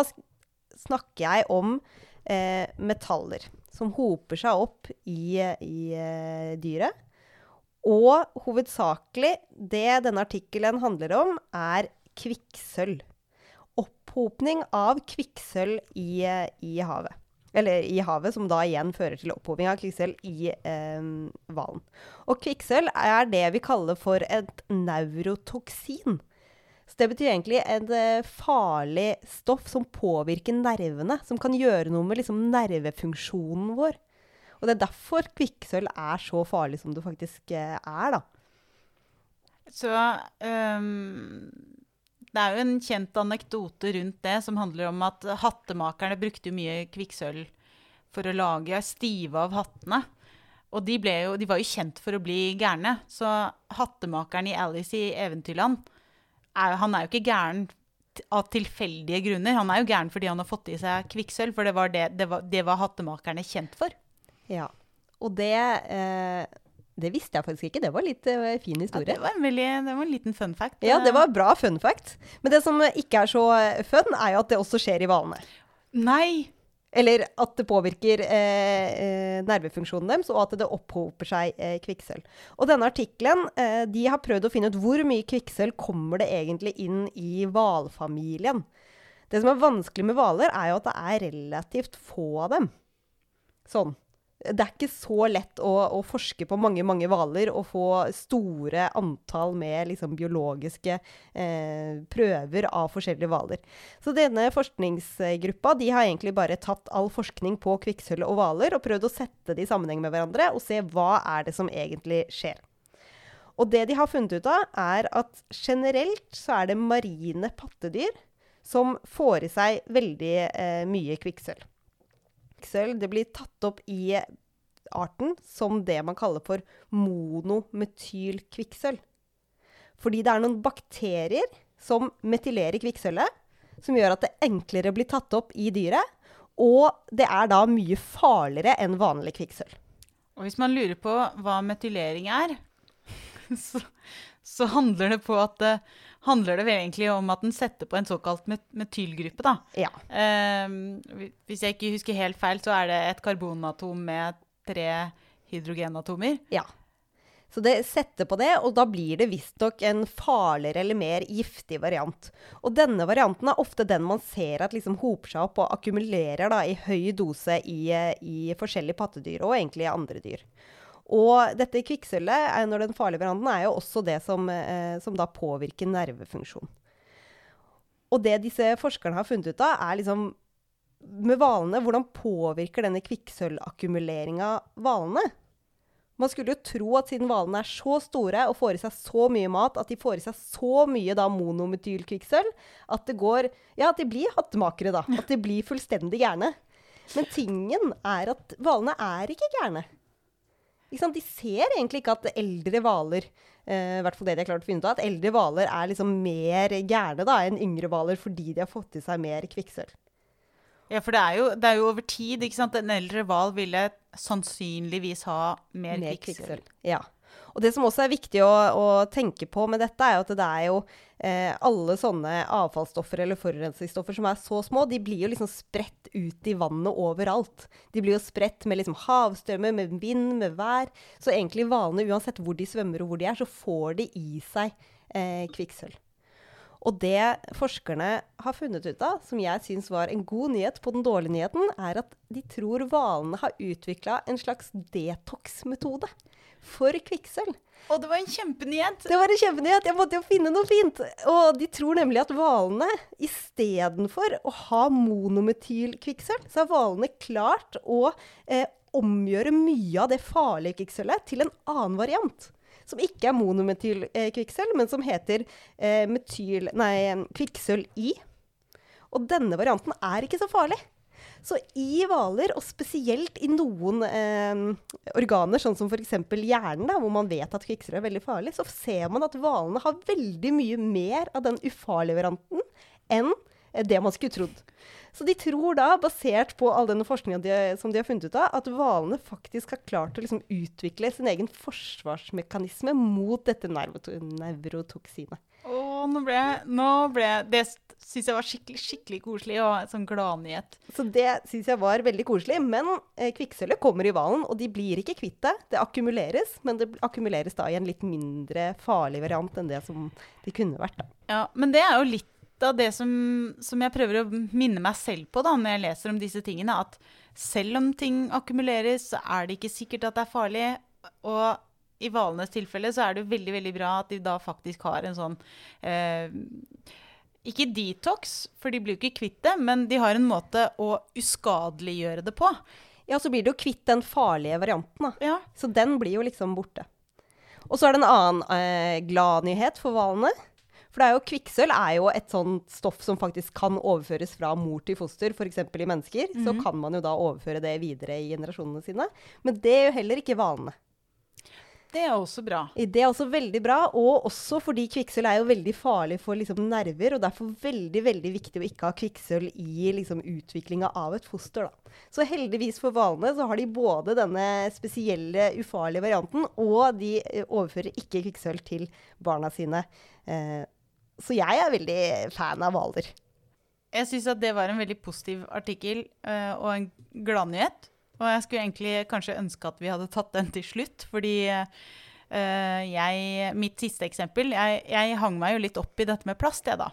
snakker jeg om eh, metaller som hoper seg opp i, i eh, dyret. Og hovedsakelig det denne artikkelen handler om, er kvikksølv. Opphopning av kvikksølv i, eh, i havet. Eller i havet, som da igjen fører til opphoping av kvikksølv i eh. Og kvikksølv er det vi kaller for et neurotoksin. Så det betyr egentlig et eh, farlig stoff som påvirker nervene. Som kan gjøre noe med liksom, nervefunksjonen vår. Og det er derfor kvikksølv er så farlig som det faktisk eh, er, da. Så um, det er jo en kjent anekdote rundt det som handler om at hattemakerne brukte mye kvikksølv for å lage stive av hattene. Og de, jo, de var jo kjent for å bli gærne. Så hattemakeren i Alice i Eventyrland er, han er jo ikke gæren av tilfeldige grunner. Han er jo gæren fordi han har fått i seg kvikksølv, for det var, det, det var, det var hattemakerne kjent for. Ja. Og det eh, Det visste jeg faktisk ikke. Det var litt eh, fin Ja, historie. det, var en veldig, det var en liten fun fact. Ja, det var bra fun fact. Men det som ikke er så fun, er jo at det også skjer i hvalene. Nei! Eller at det påvirker eh, eh, nervefunksjonen deres, og at det opphoper seg eh, kvikksølv. Og denne artikkelen eh, de har prøvd å finne ut hvor mye kvikksølv kommer det egentlig inn i hvalfamilien. Det som er vanskelig med hvaler, er jo at det er relativt få av dem. Sånn. Det er ikke så lett å, å forske på mange mange hvaler og få store antall med liksom, biologiske eh, prøver av forskjellige hvaler. Så denne forskningsgruppa de har egentlig bare tatt all forskning på kvikksølv og hvaler og prøvd å sette det i sammenheng med hverandre og se hva er det som egentlig skjer. Og det de har funnet ut av, er at generelt så er det marine pattedyr som får i seg veldig eh, mye kvikksølv. Kvikksølv det blir tatt opp i arten som det man kaller for monometylkvikksølv. Fordi det er noen bakterier som metylerer kvikksølvet, som gjør at det enklere blir tatt opp i dyret. Og det er da mye farligere enn vanlig kvikksølv. Og hvis man lurer på hva metylering er, [laughs] så, så handler det på at det handler det vel egentlig om at den setter på en såkalt met metylgruppe. da. Ja. Eh, hvis jeg ikke husker helt feil, så er det et karbonatom med tre hydrogenatomer. ja. Så det setter på det, og da blir det visstnok en farligere eller mer giftig variant. Og denne varianten er ofte den man ser at liksom hoper seg opp og akkumulerer da, i høy dose i, i forskjellige pattedyr, og egentlig andre dyr. Og dette kvikksølvet, når den farlige branden, er jo også det som, eh, som da påvirker nervefunksjon. Og det disse forskerne har funnet ut av, er liksom med hvalene, hvordan påvirker denne kvikksølvakkumuleringa hvalene? Man skulle jo tro at siden hvalene er så store og får i seg så mye mat, at de får i seg så mye da monometylkvikksølv, at det går Ja, at de blir hattemakere, da. At de blir fullstendig gærne. Men tingen er at hvalene er ikke gærne. De ser egentlig ikke at eldre hvaler eh, i hvert fall det de har klart å finne ut av, at eldre hvaler er liksom mer gærne enn yngre hvaler fordi de har fått i seg mer kvikksølv. Ja, for det er jo, det er jo over tid. ikke sant? En eldre hval ville sannsynligvis ha mer, kvikksølv. Ja. Og det som også er viktig å, å tenke på med dette, er at det er jo eh, alle sånne avfallsstoffer eller forurensningsstoffer som er så små, de blir jo liksom spredt ut i vannet overalt. De blir jo spredt med liksom havstrømmer, med vind, med vær. Så egentlig hvalene, uansett hvor de svømmer og hvor de er, så får de i seg eh, kvikksølv. Og det forskerne har funnet ut av, som jeg syns var en god nyhet på den dårlige nyheten, er at de tror hvalene har utvikla en slags detox-metode for kvikksølv. Og det var en kjempenyhet! Det var en kjempenyhet! Jeg måtte jo finne noe fint. Og de tror nemlig at hvalene istedenfor å ha monometylkvikksølv, så har hvalene klart å eh, omgjøre mye av det farlige kvikksølvet til en annen variant som ikke er monometylkvikksølv, men som heter eh, kvikksølv I. Og denne varianten er ikke så farlig. Så i hvaler, og spesielt i noen eh, organer, sånn som f.eks. hjernen, da, hvor man vet at kvikksølv er veldig farlig, så ser man at hvalene har veldig mye mer av den ufarlige varianten enn det man skulle trodd. Så de tror da, basert på all denne forskninga de, som de har funnet ut av, at hvalene faktisk har klart å liksom utvikle sin egen forsvarsmekanisme mot dette nevrotoksinet. Nå ble, nå ble Det syns jeg var skikkelig skikkelig koselig og en sånn gladnyhet. Så det syns jeg var veldig koselig. Men eh, kvikksølvet kommer i hvalen, og de blir ikke kvitt det. Det akkumuleres, men det akkumuleres da i en litt mindre farlig variant enn det som de kunne vært. da. Ja, Men det er jo litt av det som, som, jeg prøver å minne meg selv på da, når jeg leser om disse tingene, at selv om ting akkumuleres, så er det ikke sikkert at det er farlig. Og i valenes tilfelle så er det veldig veldig bra at de da faktisk har en sånn eh, Ikke detox, for de blir jo ikke kvitt det, men de har en måte å uskadeliggjøre det på. Ja, så blir det jo kvitt den farlige varianten, da. Ja. Så den blir jo liksom borte. Og så er det en annen eh, gladnyhet for hvalene. For det er jo, kvikksølv er jo et sånt stoff som faktisk kan overføres fra mor til foster, f.eks. i mennesker. Mm -hmm. Så mhm. kan man jo da overføre det videre i generasjonene sine. Men det er jo heller ikke vanene. Det er også bra. Det er også veldig bra, og også fordi kvikksølv er jo veldig farlig for liksom, nerver, og derfor veldig veldig viktig å ikke ha kvikksølv i liksom, utviklinga av et foster. Da. Så heldigvis for hvalene så har de både denne spesielle, ufarlige varianten, og de eh, overfører ikke kvikksølv til barna sine. Eh, så jeg er veldig fan av hvaler. Jeg syns at det var en veldig positiv artikkel uh, og en gladnyhet. Og jeg skulle egentlig kanskje ønske at vi hadde tatt den til slutt, fordi uh, jeg Mitt siste eksempel jeg, jeg, hang meg jo litt opp i dette med plast, jeg, da.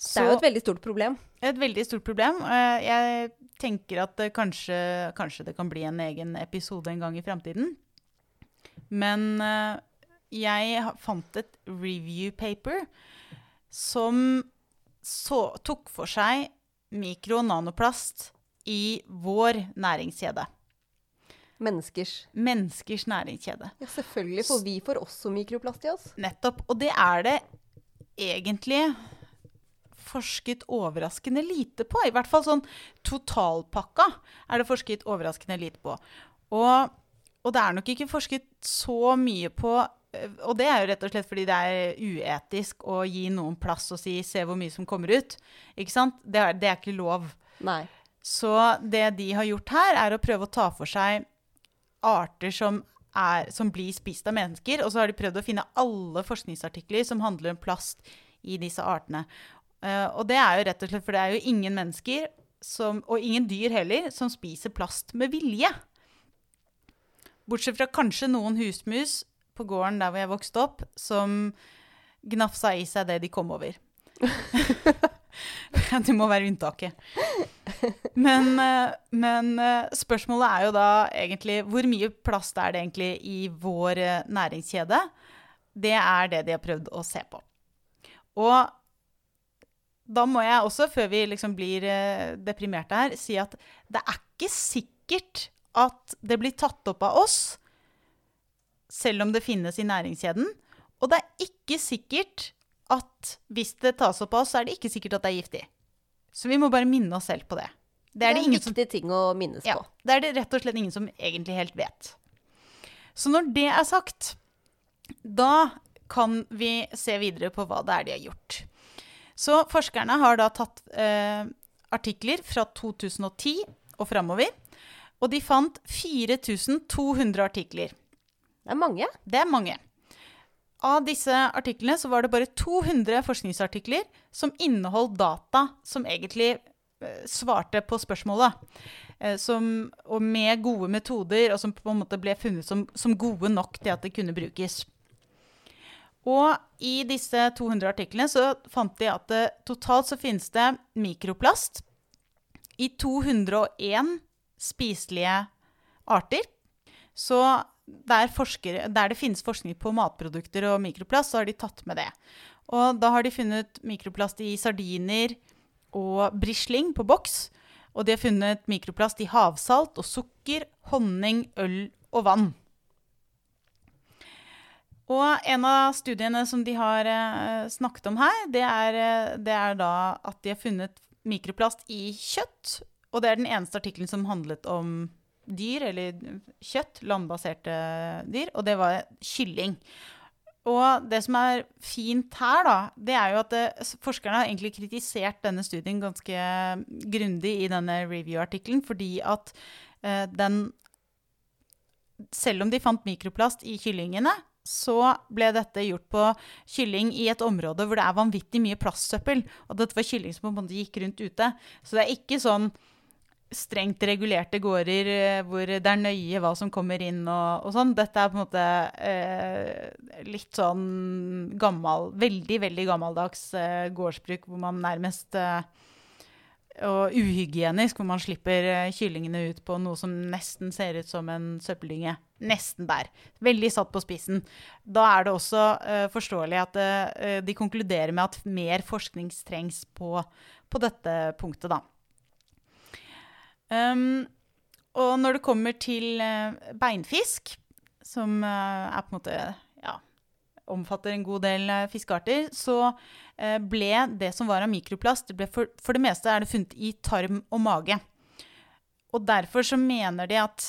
Så, det er jo et veldig stort problem. Et veldig stort problem. Uh, jeg tenker at det kanskje, kanskje, det kan bli en egen episode en gang i framtiden. Men jeg fant et review paper som så, tok for seg mikro- og nanoplast i vår næringskjede. Menneskers. Menneskers næringskjede. Ja, selvfølgelig, for vi får også mikroplast i oss. Nettopp. Og det er det egentlig forsket overraskende lite på. I hvert fall sånn totalpakka er det forsket overraskende lite på. Og, og det er nok ikke forsket så mye på og det er jo rett og slett fordi det er uetisk å gi noen plass og si 'se hvor mye som kommer ut'. Ikke sant? Det er, det er ikke lov. Nei. Så det de har gjort her, er å prøve å ta for seg arter som, er, som blir spist av mennesker. Og så har de prøvd å finne alle forskningsartikler som handler om plast i disse artene. Uh, og det er jo rett og slett for det er jo ingen mennesker, som, og ingen dyr heller, som spiser plast med vilje. Bortsett fra kanskje noen husmus på gården der hvor jeg vokste opp, som gnafsa i seg det de kom over. [laughs] [laughs] det må være unntaket. Men, eh, men, eh, spørsmålet er jo da egentlig hvor mye plast er det egentlig i vår eh, næringskjede? Det er det de har prøvd å se på. Og da må jeg også, før vi liksom blir deprimerte her, si at det er ikke sikkert at det blir tatt opp av oss selv om det finnes i næringskjeden. Og det er ikke sikkert at hvis det tas opp av oss, så er det ikke sikkert at det er giftig. Så vi må bare minne oss selv på det. Det er, det er en viktig som, ting å minnes ja, på. Det er det rett og slett ingen som egentlig helt vet. Så når det er sagt, da kan vi se videre på hva det er de har gjort. Så forskerne har da tatt eh, artikler fra 2010 og framover. Og de fant 4200 artikler Det er mange. Det er mange. Av disse artiklene så var det bare 200 forskningsartikler som inneholdt data som egentlig eh, svarte på spørsmålet. Eh, som, og med gode metoder, og som på en måte ble funnet som, som gode nok til at det kunne brukes. Og i disse 200 artiklene så fant de at det, totalt så finnes det mikroplast i 201 spiselige arter. Så der, forskere, der, det finnes forskning på matprodukter og mikroplast, så har de tatt med det. Og da har de funnet mikroplast i sardiner og brisling på boks. Og de har funnet mikroplast i havsalt og sukker, honning, øl og vann. Og en av studiene som de har eh, snakket om her, det er, eh, det er, da at de har funnet mikroplast i kjøtt. Og det er den eneste artikkelen som handlet om dyr, eller kjøtt, landbaserte dyr, og det var kylling. Og det som er fint her, da, det er jo at eh, forskerne har egentlig kritisert denne studien ganske grundig i denne review-artikkelen, fordi at eh, den Selv om de fant mikroplast i kyllingene, så ble dette gjort på kylling i et område hvor det er vanvittig mye plastsøppel. Og dette var kylling som på en måte gikk rundt ute. Så det er ikke sånn strengt regulerte gårder eh, hvor det er nøye hva som kommer inn og, og sånn. Dette er på en måte eh, litt sånn gammel Veldig, veldig gammeldags eh, gårdsbruk hvor man nærmest eh, og uhygienisk, hvor man slipper eh, kyllingene ut på noe som nesten ser ut som en søppeldynge. Nesten der. Veldig satt på spissen. Da er det også uh, forståelig at de konkluderer med at mer forskning trengs på, på dette punktet, da. Um, og når det kommer til uh, beinfisk, som uh, er på en måte ja, omfatter en god del uh, fiskearter, så ble det som var av mikroplast det for, for, det meste er det funnet i tarm og mage. Og derfor så mener de at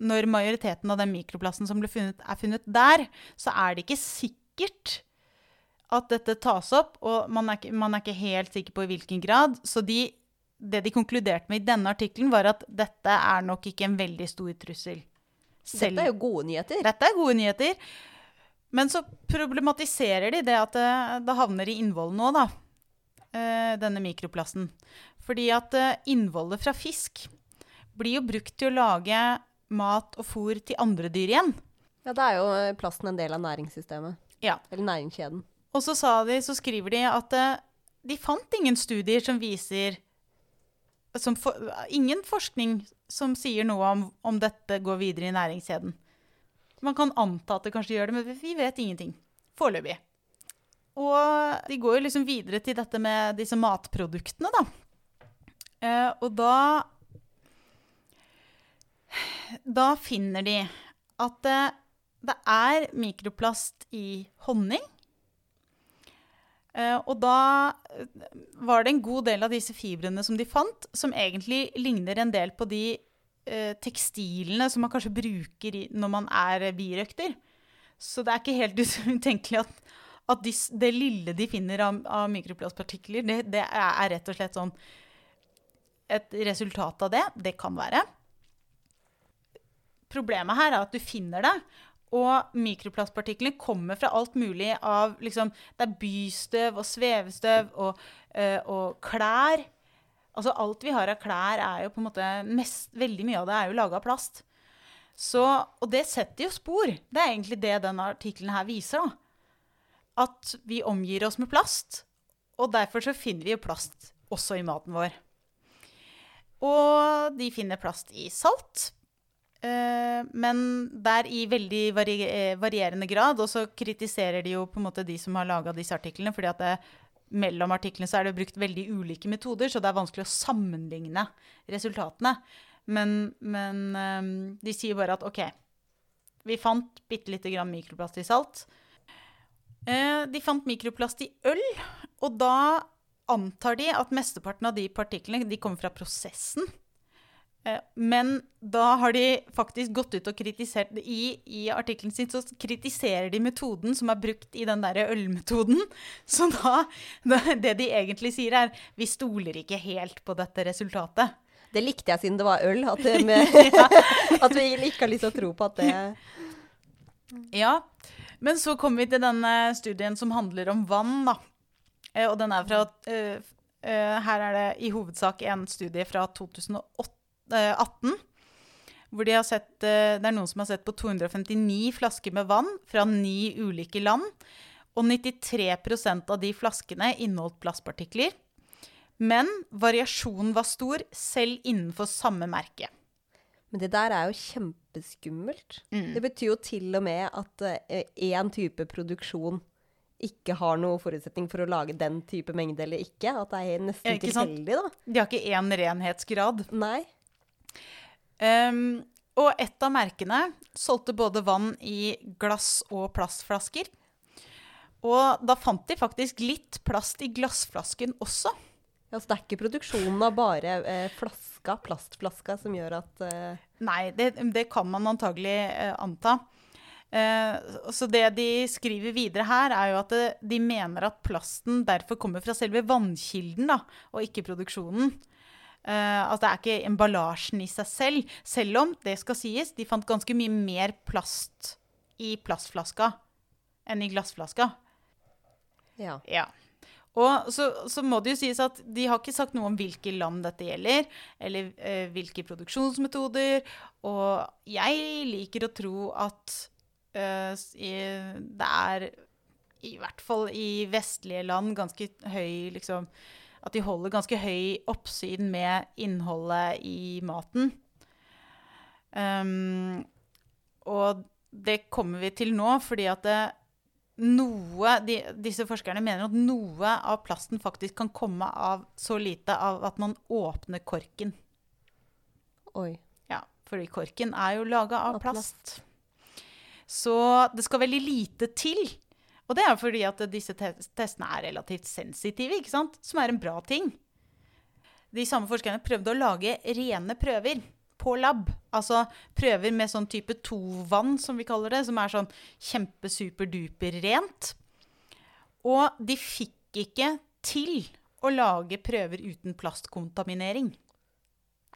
når majoriteten av den mikroplasten som funnet, er funnet der, så er det ikke sikkert at dette tas opp, og man er, man er ikke helt sikker på i hvilken grad. Så de det de konkluderte med i denne artikkelen, var at dette er nok ikke en veldig stor trussel. Selv. Dette er jo gode nyheter. Dette er gode nyheter. Men så problematiserer de det at det, det havner i innvollen nå, da. Eh, denne mikroplasten. Fordi at eh, innvollet fra fisk blir jo brukt til å lage mat og fôr til andre dyr igjen. Ja, da er jo eh, plasten en del av næringssystemet. Ja. Eller næringskjeden. Og så, de, så skriver de at de fant ingen studier som viser for, ingen forskning som sier noe om om dette går videre i næringskjeden. Man kan anta at det kanskje gjør det, men vi vet ingenting. Foreløpig. Og de går jo liksom videre til dette med disse matproduktene, da. Eh, og da Da finner de at det, det er mikroplast i honning. Uh, og da eh, var det en god del av disse fibrene som de fant, som egentlig ligner en del på de uh, tekstilene som man kanskje bruker når man er birøkter. Så det er ikke helt [laughs] utenkelig at, at de, det lille de finner av, av mikroplastpartikler, det, det, er rett og slett sånn Et resultat av det. Det kan være. Problemet her er at du finner det, og mikroplastpartiklene kommer fra alt mulig av liksom, Det er bystøv og svevestøv og, øh, og, klær. Altså alt vi har av klær, er jo på en måte mest, Veldig mye av det er jo laga av plast. Så, og det setter jo spor. Det er egentlig det denne artikkelen her viser. da. At vi omgir oss med plast. Og derfor så finner vi jo plast også i maten vår. Og de finner plast i salt. Eh, men der i veldig eh, varierende grad. Og så kritiserer de jo på en måte de som har laga disse artiklene. fordi at det, mellom artiklene så er det brukt veldig ulike metoder, så det er vanskelig å sammenligne resultatene. Men, men um, de sier bare at OK, vi fant bitte lite grann mikroplast i salt. Uh, de fant mikroplast i øl, og da antar de at mesteparten av de partiklene de kommer fra prosessen. Eh, men da har de faktisk gått ut og kritisert I, i artikkelen sin så kritiserer de metoden som er brukt i den derre ølmetoden. [laughs] Så da, Det de egentlig sier, er vi stoler ikke helt på dette resultatet. Det likte jeg siden det var øl, at, [laughs] med, [laughs] at vi ikke har lyst til å tro på at det Ja, men så kommer vi til denne studien som handler om vann, da. Eh, Og den er fra eh, eh, Her er det i hovedsak en studie fra 2018. Hvor de har sett, eh, det er noen som har sett på 259 flasker med vann fra ni ulike land. Og 93% av de flaskene inneholdt plastpartikler. Men variasjonen var stor, selv innenfor samme merke. Men det der er jo kjempeskummelt. Mm. Det betyr jo til og med at én type produksjon ikke har noen forutsetning for å lage den type mengde eller ikke. At det er nesten ikke tilfeldig, da. De har ikke én renhetsgrad. Nei. Ehm, og et av merkene solgte både vann i glass- og plastflasker. Og da fant de faktisk litt plast i glassflasken også. Altså, det er ikke produksjonen av bare eh, flaska, plastflaska, som gjør at eh, Nei, det, det kan man antagelig eh, anta. Eh, så det de skriver videre her, er jo at det, de mener at plasten derfor kommer fra selve vannkilden, da, og ikke produksjonen. Eh, altså det er ikke emballasjen i seg selv, selv om det skal sies, de fant ganske mye mer plast i plastflaska enn i glassflaska. Ja. Ja. Og så, så må det jo sies at de har ikke sagt noe om hvilke land dette gjelder, eller uh, hvilke produksjonsmetoder. Og jeg liker å tro at uh, i, det er i hvert fall i vestlige land ganske høy liksom At de holder ganske høy oppsyn med innholdet i maten. Um, og det kommer vi til nå, fordi at det, noe de, Disse forskerne mener at noe av plasten faktisk kan komme av så lite av at man åpner korken. Oi. Ja, fordi korken er jo laga av Av plast. Så det skal veldig lite til. Og det er fordi at disse te testene er relativt sensitive, ikke sant? som er en bra ting. De samme forskerne prøvde å lage rene prøver på lab. Altså prøver med sånn type tovann, som vi kaller det, som er sånn kjempesuperduper rent. Og de fikk ikke til å lage prøver uten plastkontaminering.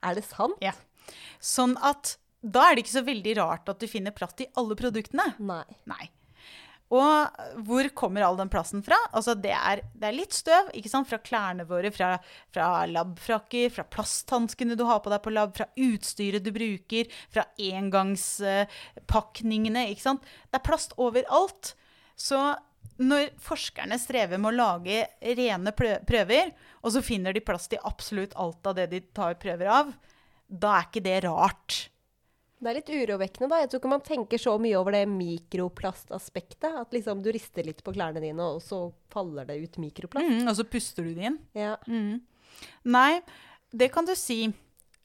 Er det sant? Ja. Sånn at da er det ikke så veldig rart at du finner plast i alle produktene. Nei. Nei. Og hvor kommer all den plasten fra? Altså det er, det er litt støv ikke sant? fra klærne våre, fra, fra labfrakker, fra plasthanskene du har på deg på lab, fra utstyret du bruker, fra engangspakningene. ikke sant? Det er plast overalt. Så når forskerne strever med å lage rene prøver, og så finner de plast i absolutt alt av det de tar prøver av, da er ikke det rart. Det er litt urovekkende, da. Jeg tror ikke man tenker så mye over det mikroplastaspektet. At liksom du rister litt på klærne dine, og så faller det ut mikroplast. Mm, og så puster du det inn. Ja. Mm. Nei, det kan du si.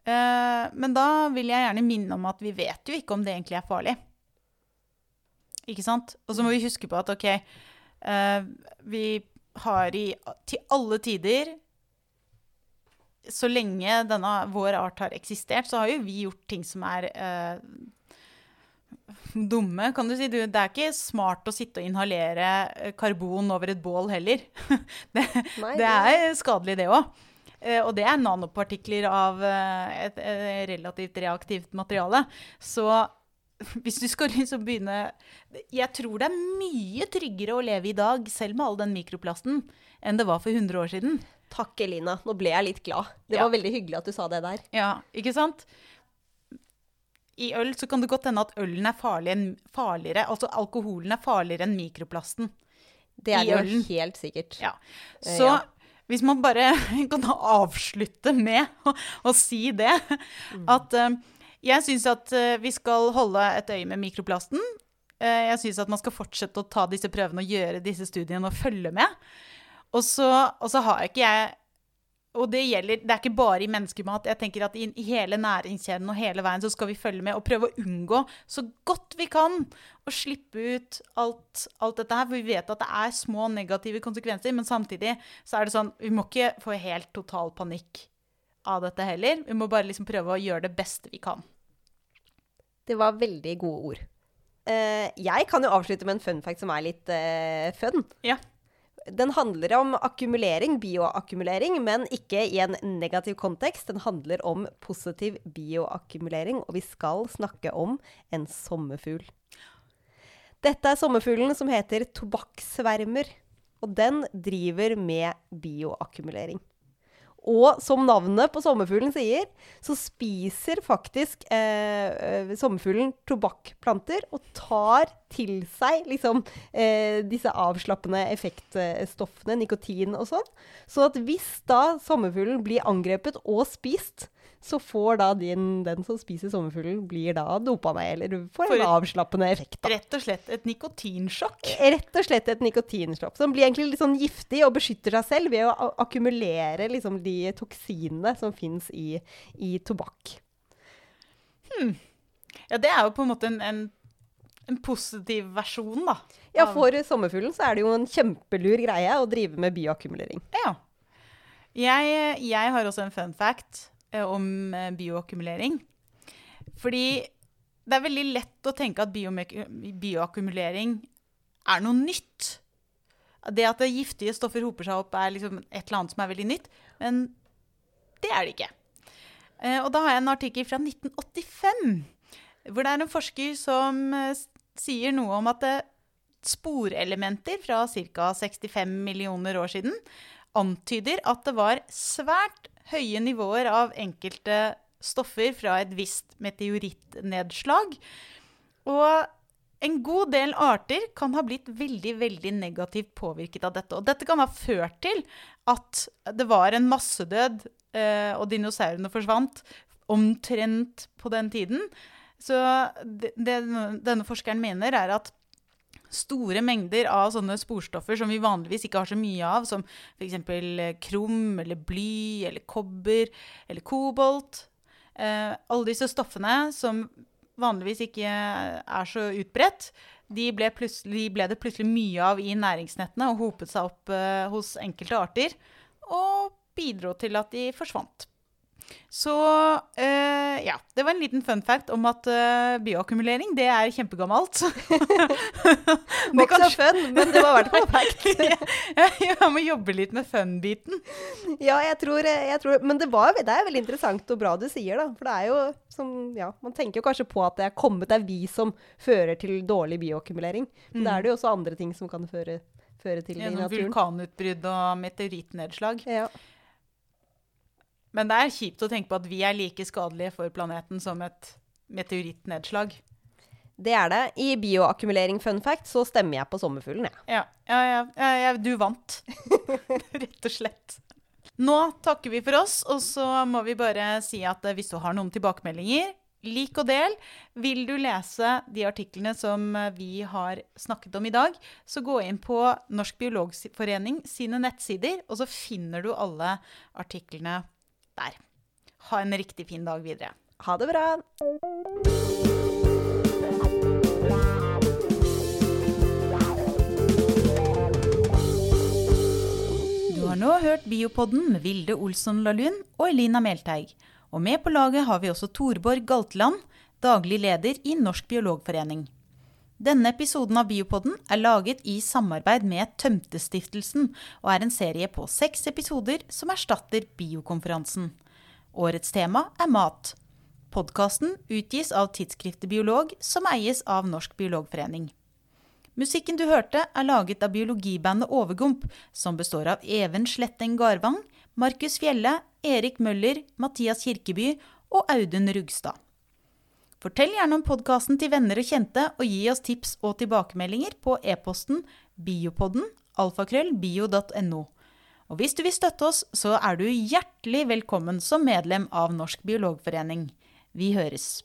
Eh, men da vil jeg gjerne minne om at vi vet jo ikke om det egentlig er farlig. Ikke sant? Og så må vi huske på at ok, eh, vi har i til alle tider Så lenge denne vår art har eksistert, så har jo vi gjort ting som er eh, dumme, kan du si. Du, det er ikke smart å sitte og inhalere eh, karbon over et bål heller. [laughs] det, Nei, det er skadelig, det òg. Og det er nanopartikler av eh, et, et relativt reaktivt materiale. Så [laughs] hvis du skal liksom begynne Jeg tror det er mye tryggere å leve i dag, selv med all den mikroplasten, enn det var for 100 år siden. Takk, Elina. Nå ble jeg litt glad. Det Ja. var veldig hyggelig at du sa det der. Ja, ikke sant? I øl så kan det godt hende at ølen er farlig farligere, altså alkoholen er farligere enn mikroplasten. Det er I det jo helt sikkert. Ja. Eh, Så ja. hvis man bare [laughs] kan avslutte med å, å si det, at eh, jeg syns at eh, vi skal holde et øye med mikroplasten. Jeg syns at man skal fortsette å ta disse prøvene og gjøre disse studiene og følge med. Og så, og så har ikke jeg og det gjelder, det er ikke bare i menneskemat. Jeg tenker at i, i hele næringskjeden og hele veien så skal vi følge med og prøve å unngå så godt vi kan å slippe ut alt, alt dette her. For vi vet at det er små negative konsekvenser, men samtidig så er det sånn Vi må ikke få helt total panikk av dette heller. Vi må bare liksom prøve å gjøre det beste vi kan. Det var veldig gode ord. Uh, jeg kan jo avslutte med en fun fact som er litt uh, fun. Ja. Den handler om akkumulering, bioakkumulering, men ikke i en negativ kontekst. Den handler om positiv bioakkumulering, og vi skal snakke om en sommerfugl. Dette er sommerfuglen som heter tobakkssvermer. Og den driver med bioakkumulering. Og som navnet på sommerfuglen sier, så spiser faktisk eh, eh, sommerfuglen tobakkplanter og tar til seg liksom, eh, disse avslappende effektstoffene, nikotin og sånn. Så at hvis da sommerfuglen blir angrepet og spist, så får da din, den som spiser sommerfuglen, blir da dopa ned, eller får en et- avslappende effekt. da. Rett og slett et nikotinsjokk. Rett og slett et nikotinsjokk. som blir egentlig litt sånn giftig og beskytter seg selv ved å akkumulere liksom de toksinene som fins i, i tobakk. Ja, det er jo på en måte en, en, en positiv versjon, da. Ja, for sommerfuglen så er det jo en kjempelur greie å drive med bioakkumulering. Ja. Jeg, jeg har også en fun fact eh, om eh, bioakkumulering. Fordi det er veldig lett å tenke at bioakkumulering er noe nytt. Det at det giftige stoffer hoper seg opp, er liksom et eller annet som er veldig nytt. Men det er det ikke. Eh, Og da har jeg en artikkel fra 1985, hvor det er en forsker som eh, sier noe om at eh, sporelementer fra ca. 65 millioner år siden antyder at det var svært høye nivåer av enkelte stoffer fra et visst meteorittnedslag. Og en god del arter kan ha blitt veldig veldig negativt påvirket av dette. Og dette kan ha ført til at det var en massedød, eh, og dinosaurene forsvant omtrent på den tiden. Så det, det denne forskeren mener, er at store mengder av sånne sporstoffer som vi vanligvis ikke har så mye av, som f.eks. krom eller bly eller kobber eller kobolt. Eh, alle disse stoffene som vanligvis ikke er så utbredt, de ble, de ble det plutselig mye av i næringsnettene og hopet seg opp eh, hos enkelte arter, og bidro til at de forsvant. Så eh, ja, det var en liten fun fact om at eh, bioakkumulering, det er kjempegammelt. [laughs] Det ikke fun, men det var i hvert fall fact. [laughs] Jeg må jobbe litt med fun-biten. Ja, jeg tror, jeg tror Men det, var, det er veldig interessant og bra du sier, da. For det er jo som Ja, man tenker jo kanskje på at det er kommet det er vi som fører til dårlig bioakkumulering. Men da er det jo også andre ting som kan føre, føre til det i naturen. vulkanutbrudd og meteorittnedslag. Ja. Men det er kjipt å tenke på at vi er like skadelige for planeten som et meteorittnedslag. Det er det. I bioakkumulering fun fact så stemmer jeg på sommerfuglen, jeg. Ja, ja, ja, ja, ja du vant. [laughs] Rett og slett. Nå takker vi for oss, og så må vi bare si at eh, hvis du har noen tilbakemeldinger, lik og del. Vil du lese de artiklene som eh, vi har snakket om i dag, så gå inn på Norsk biologforening sine nettsider, og så finner du alle artiklene der. Ha en riktig fin dag videre. Ha det bra. Du har nå hørt Biopodden med Vilde Olsson Lahlun og Elina Melteig. Og med på laget har vi også Torborg Galtland, daglig leder i Norsk biologforening. Denne episoden av Biopodden er laget i samarbeid med Tømtestiftelsen, og er en serie på seks episoder som erstatter Biokonferansen. Årets tema er mat. Podkasten utgis av tidsskriftet Biolog, som eies av Norsk biologforening. Musikken du hørte, er laget av biologibandet Overgump, som består av Even Sletteng Garvang, Markus Fjelle, Erik Møller, Mathias Kirkeby og Audun Rugstad. Fortell gjerne om podkasten til venner og kjente, og gi oss tips og tilbakemeldinger på e-posten biopodden alfakrøllbio.no. Og hvis du vil støtte oss, så er du hjertelig velkommen som medlem av Norsk biologforening. Vi høres.